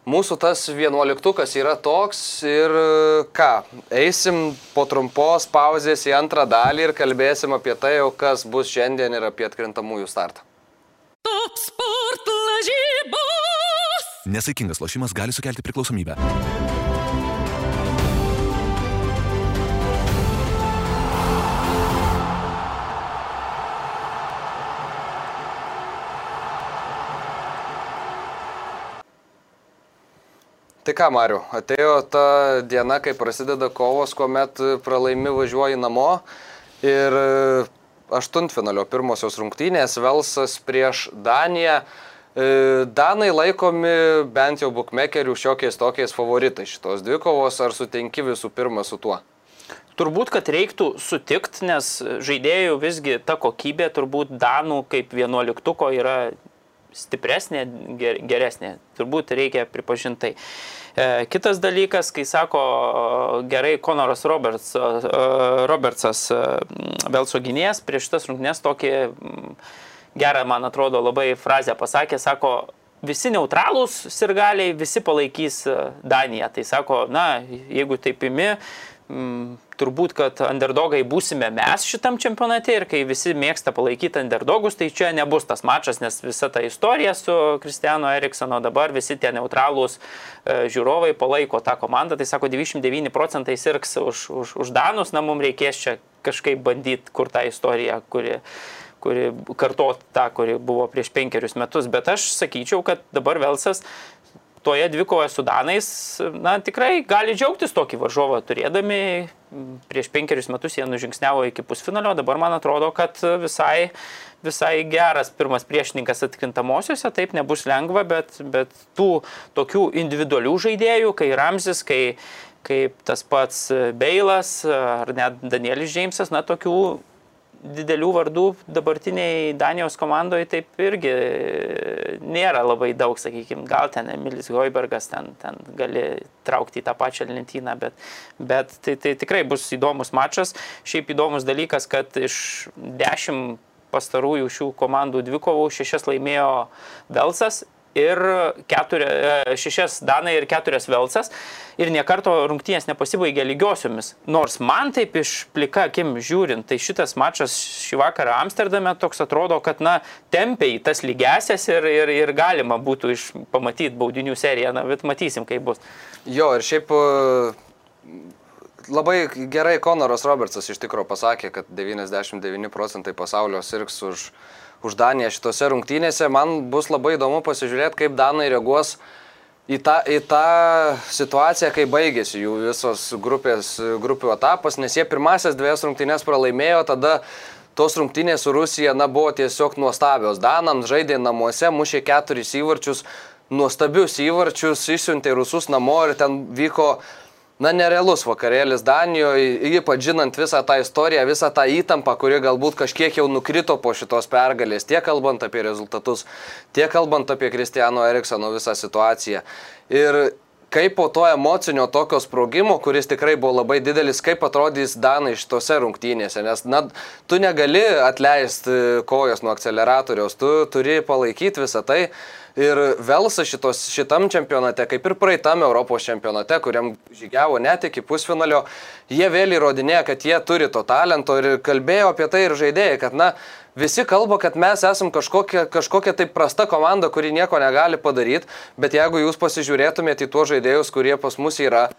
mūsų tas vienuoliktukas yra toks ir e, ką, eisim po trumpos pauzės į antrą dalį ir kalbėsim apie tai, jau kas bus šiandien ir apie atkrintamųjų startą. Top sport lažybos. Nesaikingas lošimas gali sukelti priklausomybę. Tai ką, Mariu, atėjo ta diena, kai prasideda kovos, kuomet pralaimi važiuoji namo ir e, aštuntfinalio pirmosios rungtynės Velsas prieš Daniją. E, Danai laikomi bent jau bukmekerių šiokiais tokiais favoritais šitos dvikovos, ar sutinki visų pirma su tuo? Turbūt, kad reiktų sutikti, nes žaidėjų visgi ta kokybė turbūt Danų kaip vienuoliktuko yra stipresnė, ger- geresnė. Turbūt reikia pripažintai. E, Kitas dalykas, kai sako gerai Konoras Roberts, Robertsas, e, Velso gynėjas, prieš šitas rungtynės tokį mm, gerą, man atrodo, labai frazę pasakė, sako, visi neutralūs sirgaliai, visi palaikys e, Daniją. Tai sako, na, jeigu taip imi, mm, turbūt, kad underdogai būsime mes šitam čempionate ir kai visi mėgsta palaikyti underdogus, tai čia nebus tas mačas, nes visa ta istorija su Kristiano Eriksono dabar visi tie neutralūs e, žiūrovai palaiko tą komandą, tai sako 99 procentai sirgs už, už, už Danus, na mums reikės čia kažkaip bandyti kur tą istoriją, kuri kuri kartot tą, kuri buvo prieš penkerius metus, bet aš sakyčiau, kad dabar Velsas toje dvikoje su Danais, na, tikrai gali džiaugtis tokį varžovą turėdami. Prieš penkerius metus jie nužingsniavo iki pusfinalio, dabar man atrodo, kad visai, visai geras pirmas priešininkas atkrintamosiose, taip nebus lengva, bet, bet tų tokių individualių žaidėjų, kai Ramsis, kai kaip tas pats Beilas ar net Danielis Džeimsas, na, tokių didelių vardų dabartiniai Danijos komandoje taip irgi nėra labai daug, sakykime, gal ten Emilis Goibergas ten, ten gali traukti į tą pačią lentyną, bet, bet tai, tai tikrai bus įdomus mačas. Šiaip įdomus dalykas, kad iš dešimt pastarųjų šių komandų dvikovų šešias laimėjo Velsas ir keturi, e, šešias Danai ir keturias Velsas. Ir niekarto rungtynės nepasibaigė lygiosiomis. Nors man taip iš plika akim žiūrint, tai šitas mačas šį vakarą Amsterdame toks atrodo, kad, na, tempiai tas lygesias ir, ir, ir galima būtų iš, pamatyti baudinių seriją, na, bet matysim, kaip bus. Jo, ir šiaip e, labai gerai Konoras Robertsas iš tikrųjų pasakė, kad 99 procentai pasaulio sirgs už, už Daniją šitose rungtynėse. Man bus labai įdomu pasižiūrėti, kaip Danai reaguos į tą, į tą situaciją, kai baigėsi jų visos grupės, grupių etapas, nes jie pirmasias dviejas rungtynės pralaimėjo, tada tos rungtynės su Rusija, na, buvo tiesiog nuostabios. Danams žaidė namuose, mušė keturis įvarčius, nuostabius įvarčius, išsiuntė rusus namo ir ten vyko Na, nerealus vakarėlis Danijoje, ypač žinant visą tą istoriją, visą tą įtampą, kuri galbūt kažkiek jau nukrito po šitos pergalės, tiek kalbant apie rezultatus, tiek kalbant apie Kristiano Eriksono visą situaciją. Ir kaip po to emocinio tokio sprogimo, kuris tikrai buvo labai didelis, kaip atrodys Danai šitose rungtynėse, nes na, tu negali atleisti kojos nuo akceleratoriaus, tu turi palaikyti visą tai. Ir Velsas šitos, šitam čempionate, kaip ir praeitam Europos čempionate, kuriam žygiavo net iki pusfinalio, jie vėl įrodinėjo, kad jie turi to talento ir kalbėjo apie tai ir žaidėjai, kad na, visi kalba, kad mes esam kažkokia, kažkokia taip prasta komanda, kuri nieko negali padaryti, bet jeigu jūs pasižiūrėtumėte į tuos žaidėjus, kurie pas mus yra,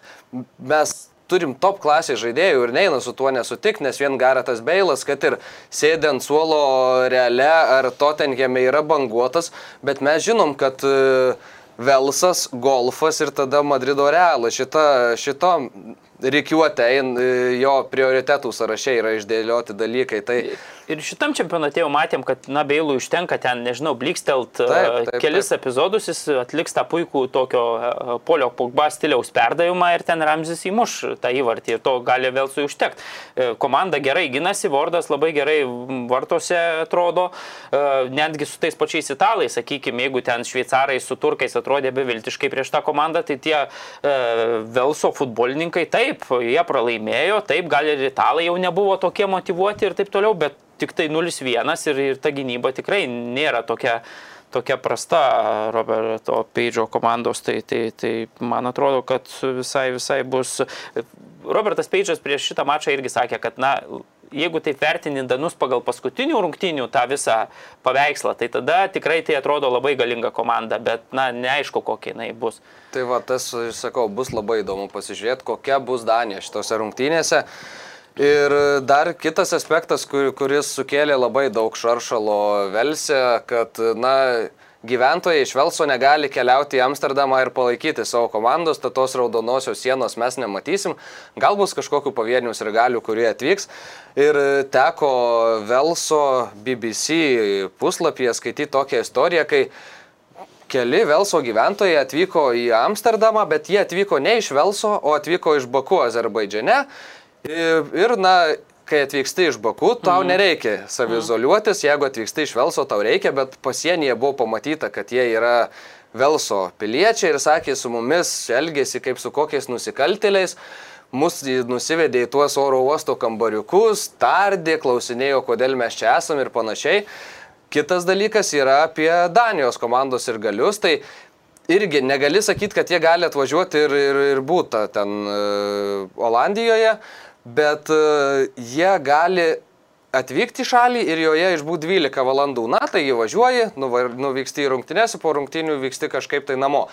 mes turim top klasės žaidėjų ir neina su tuo nesutikti, nes vien Garatas Beilas, kad ir sėdint suolo reale ar Tottenhame yra banguotas, bet mes žinom, kad e, Velsas, Golfas ir tada Madrido Realas. Šita, šito reikiuotė, e, jo prioritetų sąraše yra išdėlioti dalykai. Tai Ir šitam čempionate jau matėm, kad, na, Beilų užtenka ten, nežinau, blikstelt Taip, taip, taip. kelis epizodus, jis atliks tą puikų tokio e, polio pogba stiliaus perdavimą ir ten Ramzis įmuš tą įvartį ir to gali vėl su užtekti. Komanda gerai ginasi, Vordas labai gerai vartose atrodo, E, netgi su tais pačiais italais, sakykime, jeigu ten šveicarai su turkais atrodė beviltiškai prieš tą komandą, tai tie e, Velso futbolininkai taip, jie pralaimėjo, taip, gal ir italai jau nebuvo tokie motivuoti ir taip toliau, bet tik tai 0-1 ir, ir ta gynyba tikrai nėra tokia, tokia prasta Roberto Peidžo komandos, tai, tai, tai man atrodo, kad visai, visai bus. Robertas Peidžas prieš šitą mačą irgi sakė, kad, na, jeigu taip vertini Danus pagal paskutinių rungtynių tą visą paveikslą, tai tada tikrai tai atrodo labai galinga komanda, bet, na, neaišku, kokia jinai bus. Tai va, tas, sakau, bus labai įdomu pasižiūrėti, kokia bus Danija šitose rungtynėse. Ir dar kitas aspektas, kur, kuris sukėlė labai daug šaršalo Velse, kad, na, gyventojai iš Velso negali keliauti į Amsterdamą ir palaikyti savo komandos, tad tos raudonosios sienos mes nematysim. Gal bus kažkokių pavienių sirgalių, kurie atvyks. Ir teko Velso BBC puslapyje skaityti tokią istoriją, kai keli Velso gyventojai atvyko į Amsterdamą, bet jie atvyko ne iš Velso, o atvyko iš Baku, Azerbaidžiane. Ir, na, kai atvyksti iš Baku, tau nereikia savizoliuotis, jeigu atvyksti iš Velso, tau reikia, bet pasienyje buvo pamatyta, kad jie yra Velso piliečiai ir sakė, su mumis elgėsi kaip su kokiais nusikaltėliais. Mus nusivedė į tuos oro uosto kambariukus, tardė, klausinėjo, kodėl mes čia esame ir panašiai. Kitas dalykas yra apie Danijos komandos ir galius. Tai irgi negali sakyti, kad jie gali atvažiuoti ir, ir, ir būti ten uh, Olandijoje, bet uh, jie gali atvykti į šalį ir joje išbūti 12 valandų. Na, tai įvažiuoji, nuvyksti į rungtynės, po rungtynių vyksti kažkaip tai namo.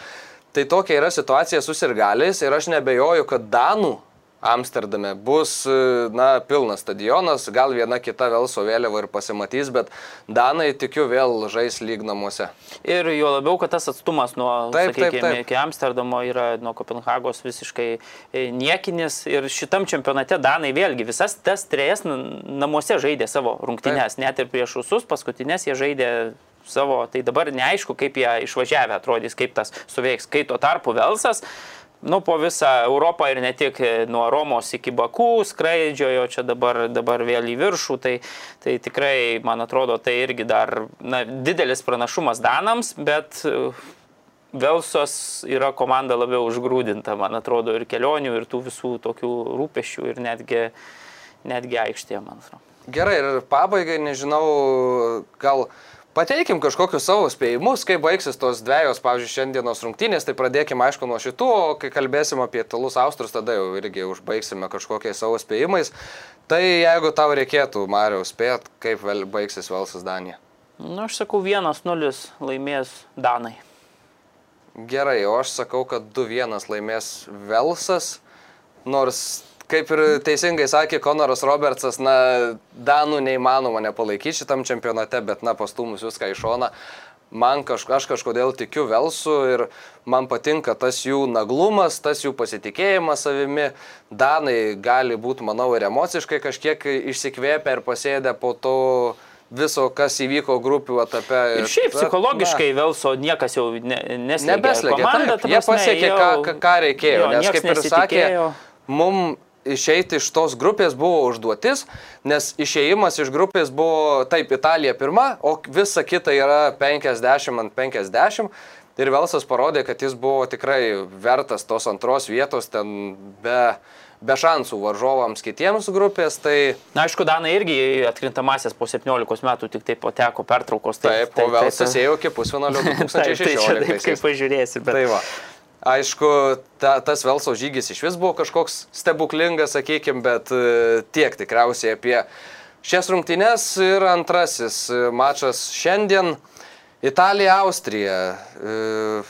Tai tokia yra situacija su sirgaliais ir aš nebejoju, kad Danų Amsterdame bus, e, na, pilnas stadionas, gal viena kita Velso vėliava ir pasimatys, bet Danai tikiu vėl žais lyg namuose. Ir jo labiau, kad tas atstumas nuo, Taip, taip, sakykime, taip. iki Amsterdamo yra nuo Kopenhagos visiškai e, niekinis. Ir šitam čempionate Danai vėlgi visas tas trejas namuose žaidė savo rungtynės, net ir prieš rusus, paskutinės jie žaidė savo, tai dabar neaišku, kaip jie išvažiavę atrodys, kaip tas suveiks. Kai tuo tarpu Velsas, nu, po visą Europą ir ne tik e, nuo Romos iki Bakų skraidžiojo, čia dabar, dabar vėl į viršų, tai, tai tikrai, man atrodo, tai irgi dar na, didelis pranašumas Danams, bet e, Velsos yra komanda labiau užgrūdinta, man atrodo, ir kelionių, ir tų visų tokių rūpešių, ir netgi, netgi aikštėje, man atrodo. Gerai, ir pabaigai, nežinau, gal pateikim kažkokius savo spėjimus, kaip baigsis tos dviejos, pavyzdžiui, šiandienos rungtynės, tai pradėkime aišku nuo šitų, o kai kalbėsim apie italus austrus, tada jau irgi užbaigsime kažkokiais savo spėjimais. Tai jeigu tau reikėtų, Mario, spėt, kaip vėl baigsis Velsas Danija. Na, Nu, aš sakau, 1-0 laimės Danai. Gerai, o aš sakau, kad 2-1 laimės Velsas, nors, kaip ir teisingai sakė Konoras Robertsas, na, Danų neįmanoma nepalaikyti šitam čempionate, bet, na, pastumus viską į šoną. man kaž, aš kažkodėl tikiu Velsu ir man patinka tas jų naglumas, tas jų pasitikėjimas savimi. Danai gali būti, manau, ir emociškai kažkiek išsikvėpę ir pasėdę po to viso, kas įvyko grupių etape. Ir šiaip psichologiškai Velso niekas jau ne, neslėgė. Nebeslėgė. Komanda, taip. ta Jie prasme, pasiekė, jau- ką, ką- reikėjo. jo, nes kaip ir sakė, mums išeiti iš tos grupės buvo užduotis, nes išėjimas iš grupės buvo taip, Italija pirma, o visa kita yra 50 ant 50. Ir Velsas parodė, kad jis buvo tikrai vertas tos antros vietos, ten be, be šansų varžovams kitiems grupės. Tai Na, aišku, Danai irgi į atkrintamasias po 17 metų tik tai pateko pertraukos. taip, o Velsas ėjo iki pusfinalio Taip, tai čia taip, 2016. kaip pažiūrėsi, bet... Tai va. Aišku, ta, tas Velso žygis iš vis buvo kažkoks stebuklingas, sakykime, bet e, tiek tikriausiai apie šias rungtynes ir antrasis e, mačas šiandien Italija-Austrija. E,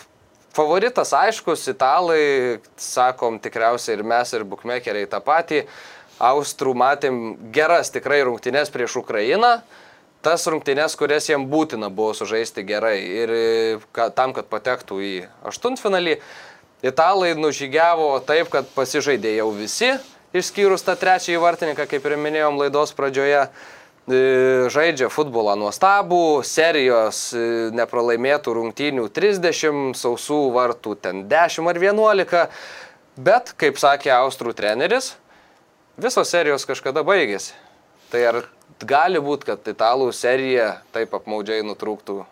Favoritas aiškus, italai, sakom tikriausiai ir mes, ir bukmekeriai tą patį. Austrų matėm geras tikrai rungtynes prieš Ukrainą tas rungtynes, kurias jiem būtina buvo sužaisti gerai ir e, ka, tam, kad patektų į aštuntfinalį. Italai nužygiavo taip, kad pasižaidė jau visi, išskyrus tą trečiąjį vartininką, kaip ir minėjom laidos pradžioje. E, Žaidžia futbolą nuostabų, serijos e, nepralaimėtų rungtynių 30, sausų vartų ten 10 ar 11, bet, kaip sakė Austrų treneris, visos serijos kažkada baigėsi. Tai ar gali būti, kad italų serija taip apmaudžiai nutrūktų?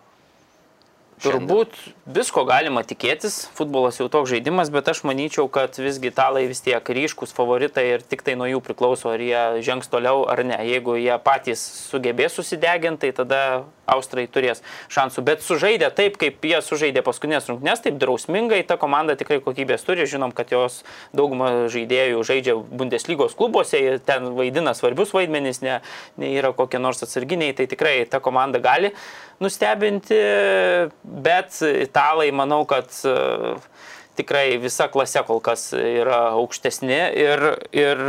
Turbūt visko galima tikėtis, futbolas jau toks žaidimas, bet aš manyčiau, kad visgi italai vis tiek ryškus favoritai ir tik tai nuo jų priklauso, ar jie žengs toliau ar ne. Jeigu jie patys sugebės susideginti, tai tada Austrai turės šansų. Bet sužaidė taip, kaip jie sužaidė paskutinės rungtynės, taip drausmingai, ta komanda tikrai kokybės turi, žinom, kad jos daugumą žaidėjų žaidžia Bundeslygos klubuose, ten vaidina svarbius vaidmenys, ne, ne yra kokie nors atsarginiai, tai tikrai ta komanda gali nustebinti, bet italai manau, kad e, tikrai visa klase kol kas yra aukštesni ir, ir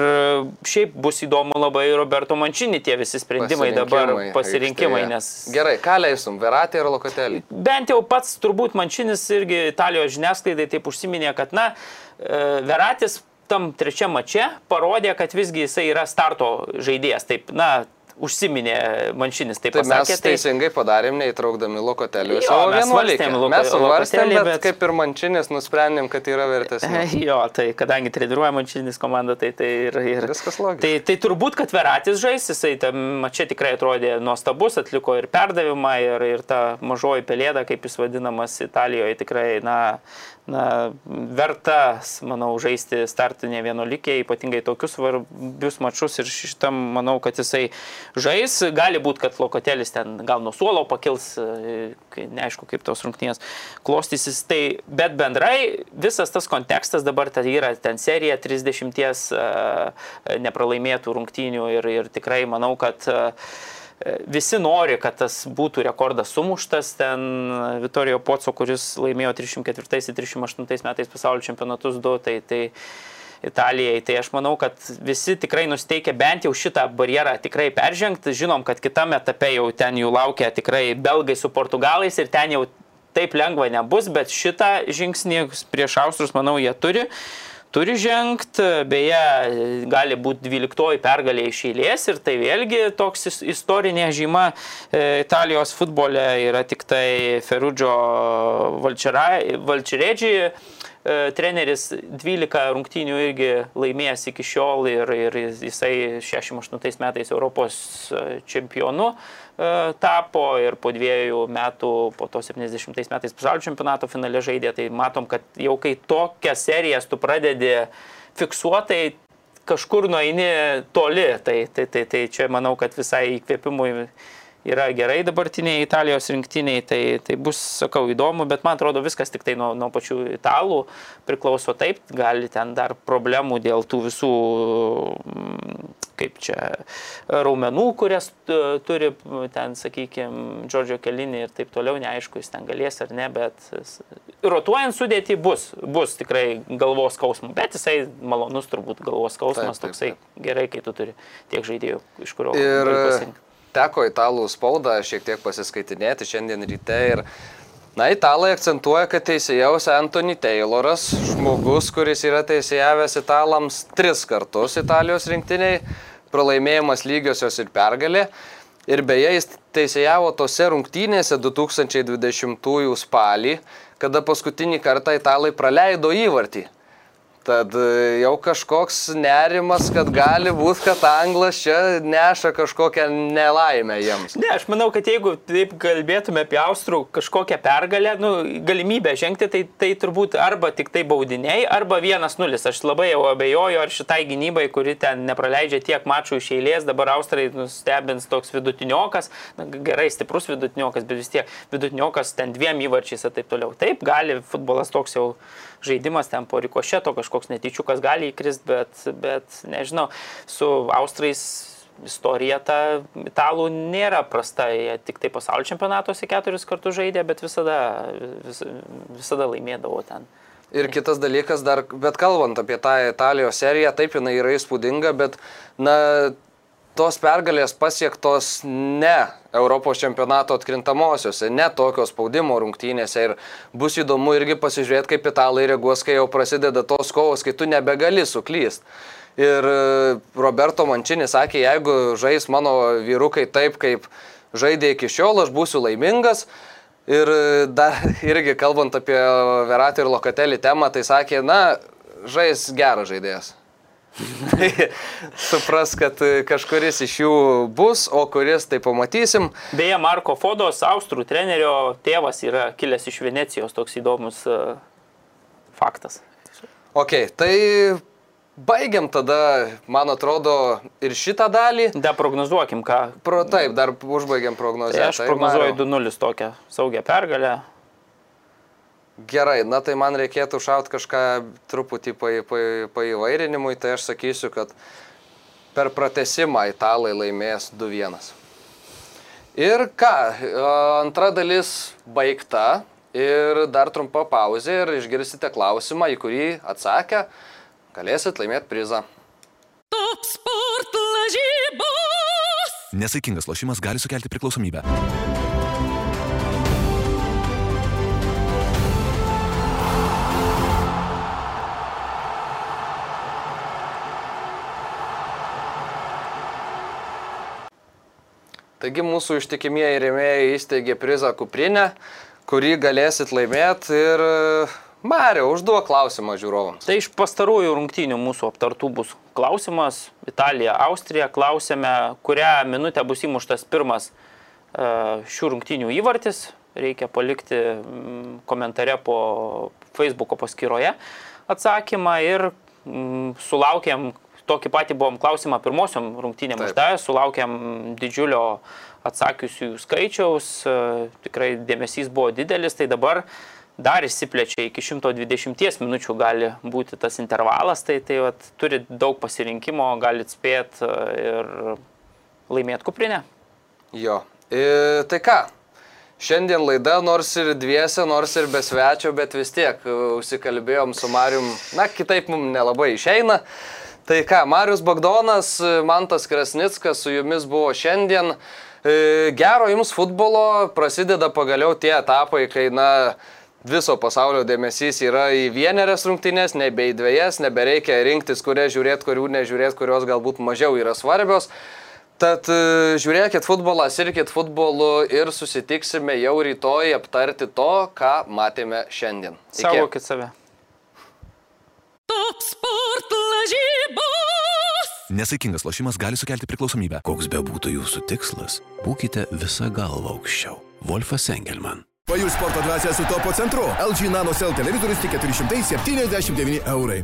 šiaip bus įdomu labai Roberto Mančinį tie visi sprendimai dabar pasirinkimai, aikštėje. nes Gerai, ką leisum, Veratė ir Lokotelį? bent jau pats turbūt Mančinis irgi Italijos žiniasklaidai taip užsiminė, kad na, e, Veratis tam trečiam mače parodė, kad visgi jisai yra starto žaidėjas. Taip, na, užsiminė Mančinis, taip Tai mes pasakė. teisingai padarėm, neįtraukdami Lokotelį. Jo, mes svarstėm Loko- Mes svarstėm, Lokotelį, bet, bet- kaip ir Mančinis nusprendėm, kad yra vertesnis. Jo, tai kadangi treniruoja Mančinis komanda, tai tai ir... ir Viskas logiška. Tai, tai turbūt, kad Veratis žais, jisai tam čia tikrai atrodė nuostabus, atliko ir perdavimą, ir, ir ta mažoji pelėda, kaip jis vadinamas Italijoje, tikrai, na, na, vertas, manau, žaisti startinė vienuolikė, ypatingai tokius svarbius mačius ir šitam, manau, kad jisai žais. Gali būti, kad Lokotelis ten gal nuo suolo pakils, neaišku, kaip tos rungtynės klostysis. Tai, bet bendrai visas tas kontekstas dabar tai yra ten serija 30 e, nepralaimėtų rungtynių ir, ir tikrai manau, kad e, Visi nori, kad tas būtų rekordas sumuštas. Ten Vitorijo Poco, kuris laimėjo 304-308 metais pasaulio čempionatus 2, tai, tai Italijai. Tai aš manau, kad visi tikrai nusteikia bent jau šitą barjerą tikrai peržengti. Žinom, kad kitame etape jau ten jų laukia tikrai belgai su portugalais ir ten jau taip lengva nebus, bet šitą žingsnį prieš Austrus, manau, jie turi turi žengti, beje, gali būti 12 pergalė iš eilės ir tai vėlgi toks is- istorinė žyma e, Italijos futbole yra tik tai Ferudžio Valčeredžiai. Treneris 12 rungtynių irgi laimėjęs iki šiol ir, ir jisai 68 metais Europos e, čempionu e, tapo ir po dviejų metų, po to 70 metais pasaulio čempionato finale žaidė. Tai matom, kad jau kai tokias serijas tu pradedi fiksuotai, kažkur nueini toli. Tai, tai, tai, tai čia manau, kad visai įkvėpimui yra gerai dabartiniai Italijos rinktiniai, tai, tai bus, sakau, įdomu, bet man atrodo viskas tik tai nuo, nuo pačių italų priklauso taip, gali ten dar problemų dėl tų visų, kaip čia, raumenų, kurias e, turi ten, sakykime, Džordžio Kelinį ir taip toliau, neaišku, jis ten galės ar ne, bet rotuojant sudėti bus, bus tikrai galvos skausmų, bet jisai malonus turbūt galvos skausmas, Taip, taip, toksai gerai, kai tu turi tiek žaidėjų, iš kurio Ir teko italų spaudą šiek tiek pasiskaitinėti šiandien ryte ir Na, italai akcentuoja, kad teisėjaus Anthony Tayloras, žmogus, kuris yra teisėjavęs italams tris kartus Italijos rinktiniai, pralaimėjimas lygiosios ir pergalė. Ir beje, jis teisėjavo tose rungtynėse 2020 spalį, kada paskutinį kartą italai praleido įvartį. Tad e, jau kažkoks nerimas, kad gali būti, kad anglas čia neša kažkokią nelaimę jiems. Ne, aš manau, kad jeigu taip kalbėtume apie Austrų kažkokią pergalę, nu, galimybę žengti, tai, tai turbūt arba tik tai baudiniai, arba 1-0. Aš labai jau abejoju, ar šitai gynybai, kuri ten nepraleidžia tiek mačų iš eilės, dabar Austrai nustebins toks vidutiniokas, na, gerai, stiprus vidutiniokas, bet vis tiek vidutiniokas ten dviem įvarčiais ir taip toliau. Taip, gali futbolas toks jau žaidimas ten po rikošeto kažkoks netyčiukas gali įkrist, bet, bet nežinau, su Austrais istorija ta italų nėra prasta, jie tik tai pasaulio čempionatuose keturis kartus žaidė, bet visada, vis, visada laimėdavo ten. Ir kitas dalykas dar, bet kalbant apie tą Italijos seriją, taip jinai yra įspūdinga, bet, na, tos pergalės pasiektos ne Europos čempionato atkrintamosiose, ne tokio spaudimo rungtynėse ir bus įdomu irgi pasižiūrėti, kaip italai reaguos, kai jau prasideda tos kovos, kai tu nebegali suklyst. Ir e, Roberto Mančinis sakė, jeigu žais mano vyrukai taip, kaip žaidė iki šiol, aš būsiu laimingas. Ir e, dar irgi kalbant apie Veratį ir Lokatelį temą, tai sakė, na, žais geras žaidėjas. Supras, kad kažkuris iš jų bus, o kuris tai pamatysim. Beje, Marko Fodos, austrų trenerio tėvas yra kilęs iš Venecijos, toks įdomus uh, faktas. Ok, tai baigiam tada, man atrodo, ir šitą dalį. Dar prognozuokim, ką. Pro, taip, dar užbaigiam prognozę. Tai aš tai, prognozuoju 2-0 tokią saugią pergalę. Gerai, na tai man reikėtų šaut kažką truputį paįvairinimui, tai aš sakysiu, kad per pratesimą italai laimės 2-1. Ir ką, antra dalis baigta ir dar trumpa pauzė ir išgirsite klausimą, į kurį atsakę galėsit laimėti prizą. Top sport lažybos. Nesaikingas lošimas gali sukelti priklausomybę. Taigi mūsų ištikimieji rėmėjai įsteigė prizą kuprinę, kurį galėsit laimėti ir Mario, užduok klausimą žiūrovams. Tai iš pastarųjų rungtynių mūsų aptartų bus klausimas. Italija, Austrija. Klausėme, kurią minutę bus įmuštas pirmas e, šių rungtynių įvartis. Reikia palikti mm, komentare po Facebook'o paskyroje atsakymą ir mm, sulaukėm tokį patį buvom klausimą pirmosiom rungtynėm uždavę, sulaukėm didžiulio atsakiusių skaičiaus, e, tikrai dėmesys buvo didelis, tai dabar dar išsiplečia iki 120 minučių gali būti tas intervalas, tai, tai vat, turi daug pasirinkimo, galit spėti e, ir laimėti kuprinę. Jo, e, tai ką, Šiandien laida nors ir dviese, nors ir be svečio, bet vis tiek e, užsikalbėjom su Marium, na, kitaip mums nelabai išeina. Tai ką, Marius Bagdonas, Mantas Krasnickas su jumis buvo šiandien. E, gero jums futbolo, prasideda pagaliau tie etapai, kai, na, viso pasaulio dėmesys yra į vienerias rungtynės, nebe į dviejas, nebereikia rinktis, kurias žiūrėti, kurių nežiūrėti, kurios galbūt mažiau yra svarbios. Tad e, žiūrėkit futbolą, sirkit futbolu ir susitiksime jau rytoj aptarti to, ką matėme šiandien. Saugokit save. Top sport lažybos. Nesaikingas lošimas gali sukelti priklausomybę. Koks be būtų jūsų tikslas, būkite visą galvą aukščiau. Wolfas Engelman. Pajus sporto dvasia su topo centru. LG Nano Cell televizorius tik 479 eurai.